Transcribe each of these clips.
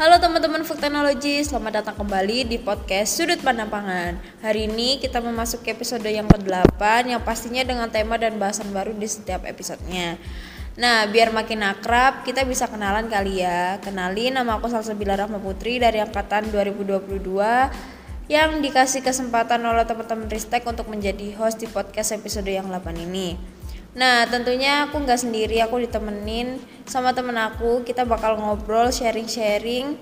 Halo teman-teman Food Technology, selamat datang kembali di podcast Sudut Pandang Pangan. Hari ini kita memasuki episode yang ke-8 yang pastinya dengan tema dan bahasan baru di setiap episodenya. Nah, biar makin akrab, kita bisa kenalan kali ya. Kenalin nama aku Salsabila Rahma Putri dari angkatan 2022 yang dikasih kesempatan oleh teman-teman Ristek untuk menjadi host di podcast episode yang 8 ini. Nah tentunya aku nggak sendiri, aku ditemenin sama temen aku. Kita bakal ngobrol, sharing-sharing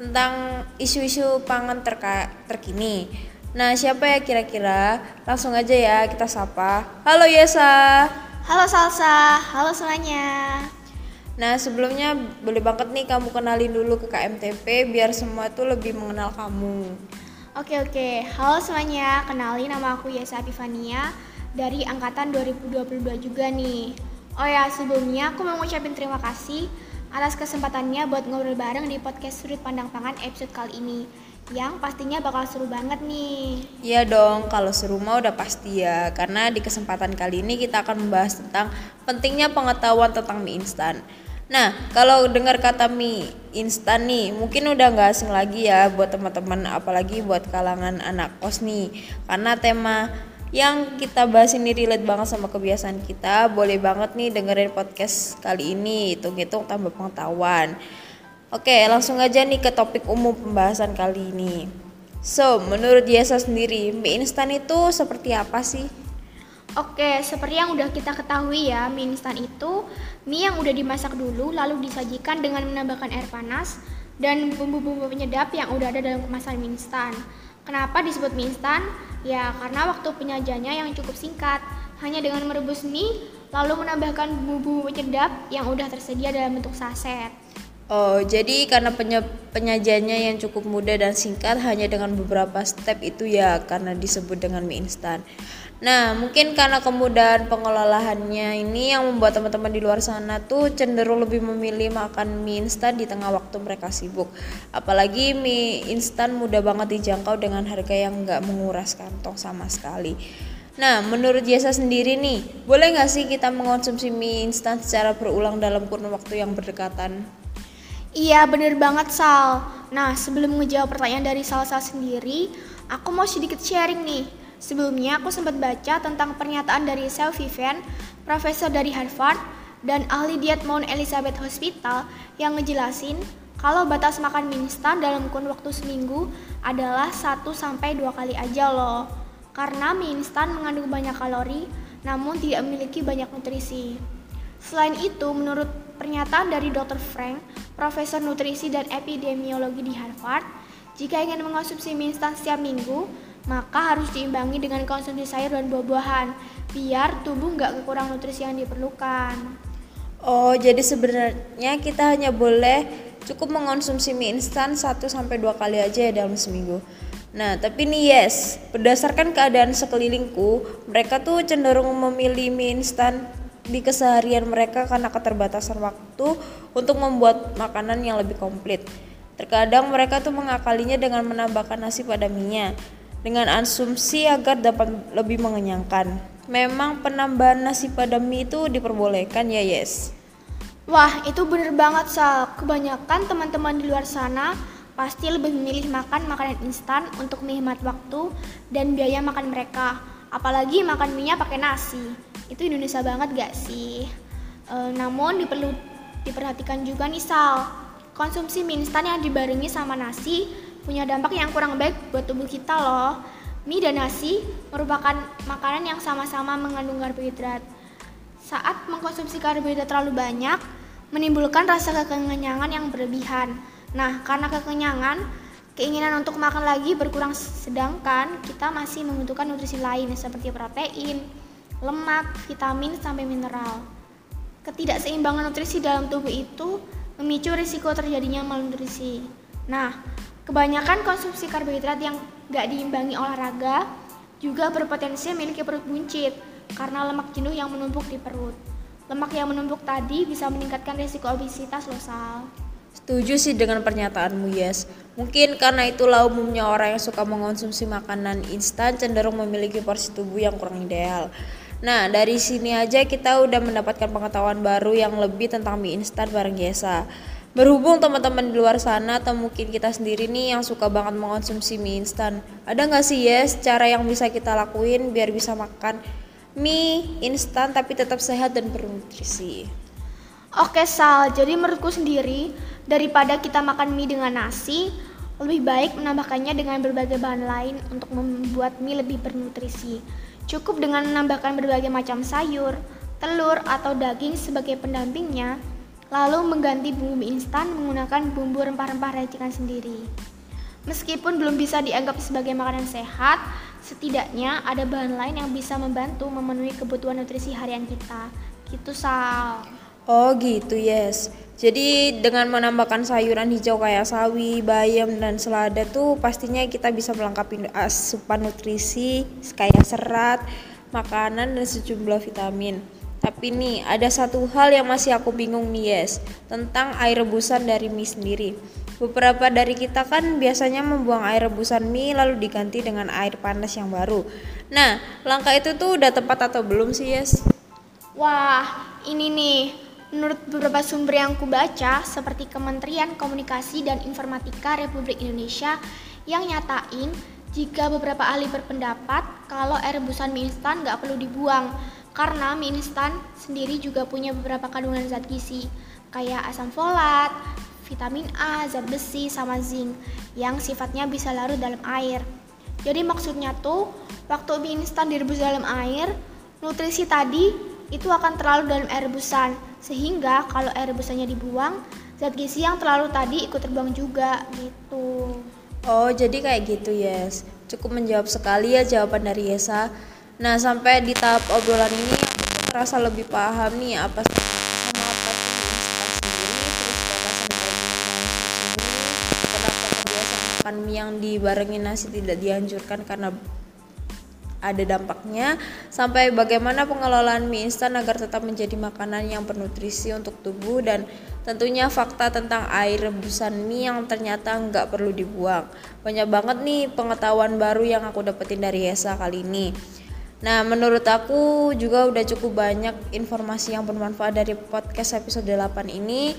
tentang isu-isu pangan terka terkini. Nah siapa ya kira-kira? Langsung aja ya kita sapa. Halo Yesa. Halo Salsa, halo semuanya. Nah sebelumnya boleh banget nih kamu kenalin dulu ke KMTP biar semua tuh lebih mengenal kamu. Oke oke, halo semuanya, kenalin nama aku Yesa Epifania dari angkatan 2022 juga nih. Oh ya, sebelumnya aku mau ngucapin terima kasih atas kesempatannya buat ngobrol bareng di podcast Sudut Pandang Pangan episode kali ini yang pastinya bakal seru banget nih. Iya dong, kalau seru mah udah pasti ya. Karena di kesempatan kali ini kita akan membahas tentang pentingnya pengetahuan tentang mie instan. Nah, kalau dengar kata mie instan nih, mungkin udah nggak asing lagi ya buat teman-teman, apalagi buat kalangan anak kos nih. Karena tema yang kita bahas ini relate banget sama kebiasaan kita. Boleh banget nih dengerin podcast kali ini. Hitung-hitung tambah pengetahuan. Oke langsung aja nih ke topik umum pembahasan kali ini. So menurut Yesa sendiri mie instan itu seperti apa sih? Oke, seperti yang udah kita ketahui ya, mie instan itu mie yang udah dimasak dulu lalu disajikan dengan menambahkan air panas dan bumbu-bumbu penyedap yang udah ada dalam kemasan mie instan. Kenapa disebut mie instan? Ya, karena waktu penyajiannya yang cukup singkat. Hanya dengan merebus mie, lalu menambahkan bumbu penyedap yang udah tersedia dalam bentuk saset. Oh, jadi karena penyajiannya yang cukup mudah dan singkat hanya dengan beberapa step itu ya karena disebut dengan mie instan. Nah, mungkin karena kemudahan pengelolaannya ini yang membuat teman-teman di luar sana tuh cenderung lebih memilih makan mie instan di tengah waktu mereka sibuk. Apalagi mie instan mudah banget dijangkau dengan harga yang nggak menguras kantong sama sekali. Nah, menurut Jasa sendiri nih, boleh nggak sih kita mengonsumsi mie instan secara berulang dalam kurun waktu yang berdekatan? Iya, bener banget Sal. Nah, sebelum ngejawab pertanyaan dari Salsa sendiri, aku mau sedikit sharing nih Sebelumnya aku sempat baca tentang pernyataan dari Sel Vivian, profesor dari Harvard dan ahli diet Mount Elizabeth Hospital yang ngejelasin kalau batas makan mie instan dalam kurun waktu seminggu adalah 1 sampai 2 kali aja loh. Karena mie instan mengandung banyak kalori namun tidak memiliki banyak nutrisi. Selain itu, menurut pernyataan dari Dr. Frank, profesor nutrisi dan epidemiologi di Harvard, jika ingin mengonsumsi mie instan setiap minggu, maka harus diimbangi dengan konsumsi sayur dan buah-buahan biar tubuh nggak kekurang nutrisi yang diperlukan. Oh, jadi sebenarnya kita hanya boleh cukup mengonsumsi mie instan 1 sampai 2 kali aja ya dalam seminggu. Nah, tapi nih yes, berdasarkan keadaan sekelilingku, mereka tuh cenderung memilih mie instan di keseharian mereka karena keterbatasan waktu untuk membuat makanan yang lebih komplit. Terkadang mereka tuh mengakalinya dengan menambahkan nasi pada mie-nya dengan asumsi agar dapat lebih mengenyangkan. Memang penambahan nasi pada mie itu diperbolehkan ya yes? Wah itu bener banget Sal, kebanyakan teman-teman di luar sana pasti lebih memilih makan makanan instan untuk menghemat waktu dan biaya makan mereka. Apalagi makan mie-nya pakai nasi. Itu Indonesia banget gak sih? E, namun diperlu diperhatikan juga nih Sal, konsumsi mie instan yang dibarengi sama nasi punya dampak yang kurang baik buat tubuh kita loh. Mie dan nasi merupakan makanan yang sama-sama mengandung karbohidrat. Saat mengkonsumsi karbohidrat terlalu banyak, menimbulkan rasa kekenyangan yang berlebihan. Nah, karena kekenyangan, keinginan untuk makan lagi berkurang sedangkan kita masih membutuhkan nutrisi lain seperti protein, lemak, vitamin, sampai mineral. Ketidakseimbangan nutrisi dalam tubuh itu memicu risiko terjadinya malnutrisi. Nah, Kebanyakan konsumsi karbohidrat yang gak diimbangi olahraga juga berpotensi memiliki perut buncit karena lemak jenuh yang menumpuk di perut. Lemak yang menumpuk tadi bisa meningkatkan risiko obesitas loh Sal. Setuju sih dengan pernyataanmu Yes. Mungkin karena itulah umumnya orang yang suka mengonsumsi makanan instan cenderung memiliki porsi tubuh yang kurang ideal. Nah, dari sini aja kita udah mendapatkan pengetahuan baru yang lebih tentang mie instan bareng Yesa. Berhubung teman-teman di luar sana atau mungkin kita sendiri nih yang suka banget mengonsumsi mie instan, ada nggak sih yes cara yang bisa kita lakuin biar bisa makan mie instan tapi tetap sehat dan bernutrisi? Oke Sal, jadi menurutku sendiri daripada kita makan mie dengan nasi, lebih baik menambahkannya dengan berbagai bahan lain untuk membuat mie lebih bernutrisi. Cukup dengan menambahkan berbagai macam sayur, telur, atau daging sebagai pendampingnya, lalu mengganti bumbu instan menggunakan bumbu rempah-rempah racikan sendiri. Meskipun belum bisa dianggap sebagai makanan sehat, setidaknya ada bahan lain yang bisa membantu memenuhi kebutuhan nutrisi harian kita. Gitu, Sal. Oh gitu, yes. Jadi dengan menambahkan sayuran hijau kayak sawi, bayam, dan selada tuh pastinya kita bisa melengkapi asupan nutrisi kayak serat, makanan, dan sejumlah vitamin. Tapi nih, ada satu hal yang masih aku bingung nih, Yes, tentang air rebusan dari mie sendiri. Beberapa dari kita kan biasanya membuang air rebusan mie lalu diganti dengan air panas yang baru. Nah, langkah itu tuh udah tepat atau belum sih, Yes? Wah, ini nih. Menurut beberapa sumber yang kubaca, seperti Kementerian Komunikasi dan Informatika Republik Indonesia yang nyatain jika beberapa ahli berpendapat kalau air rebusan mie instan nggak perlu dibuang karena mie instan sendiri juga punya beberapa kandungan zat gizi kayak asam folat, vitamin A, zat besi, sama zinc yang sifatnya bisa larut dalam air. Jadi maksudnya tuh waktu mie instan direbus dalam air, nutrisi tadi itu akan terlalu dalam air rebusan sehingga kalau air rebusannya dibuang, zat gizi yang terlalu tadi ikut terbuang juga gitu. Oh, jadi kayak gitu, Yes. Cukup menjawab sekali ya jawaban dari Yesa. Nah sampai di tahap obrolan ini aku terasa lebih paham nih apa sama apa sih instan sendiri terus batasan kayak gimana ini kenapa kebiasaan makan mie yang dibarengin nasi tidak dianjurkan karena ada dampaknya sampai bagaimana pengelolaan mie instan agar tetap menjadi makanan yang bernutrisi untuk tubuh dan tentunya fakta tentang air rebusan mie yang ternyata nggak perlu dibuang. Banyak banget nih pengetahuan baru yang aku dapetin dari Yesa kali ini Nah, menurut aku juga udah cukup banyak informasi yang bermanfaat dari podcast episode 8 ini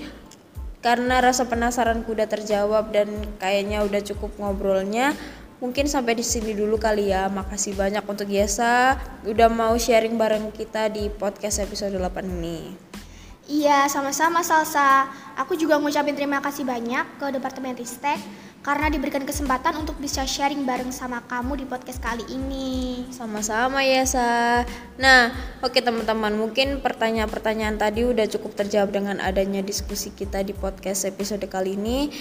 karena rasa penasaranku udah terjawab dan kayaknya udah cukup ngobrolnya. Mungkin sampai di sini dulu kali ya. Makasih banyak untuk Yesa udah mau sharing bareng kita di podcast episode 8 ini. Iya, sama-sama Salsa. Aku juga ngucapin terima kasih banyak ke Departemen Ristek karena diberikan kesempatan untuk bisa sharing bareng sama kamu di podcast kali ini. Sama-sama ya, Sa. Nah, oke teman-teman, mungkin pertanyaan-pertanyaan tadi udah cukup terjawab dengan adanya diskusi kita di podcast episode kali ini.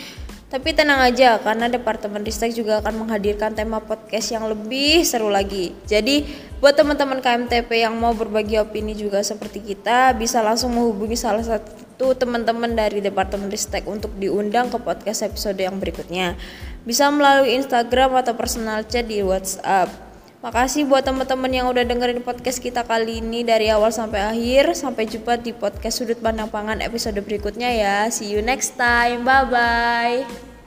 Tapi tenang aja, karena Departemen Ristek juga akan menghadirkan tema podcast yang lebih seru lagi. Jadi, buat teman-teman KMTP yang mau berbagi opini juga seperti kita, bisa langsung menghubungi salah satu teman-teman dari Departemen Ristek untuk diundang ke podcast episode yang berikutnya. Bisa melalui Instagram atau personal chat di WhatsApp. Makasih buat teman-teman yang udah dengerin podcast kita kali ini dari awal sampai akhir. Sampai jumpa di podcast Sudut Pandang Pangan episode berikutnya ya. See you next time. Bye bye.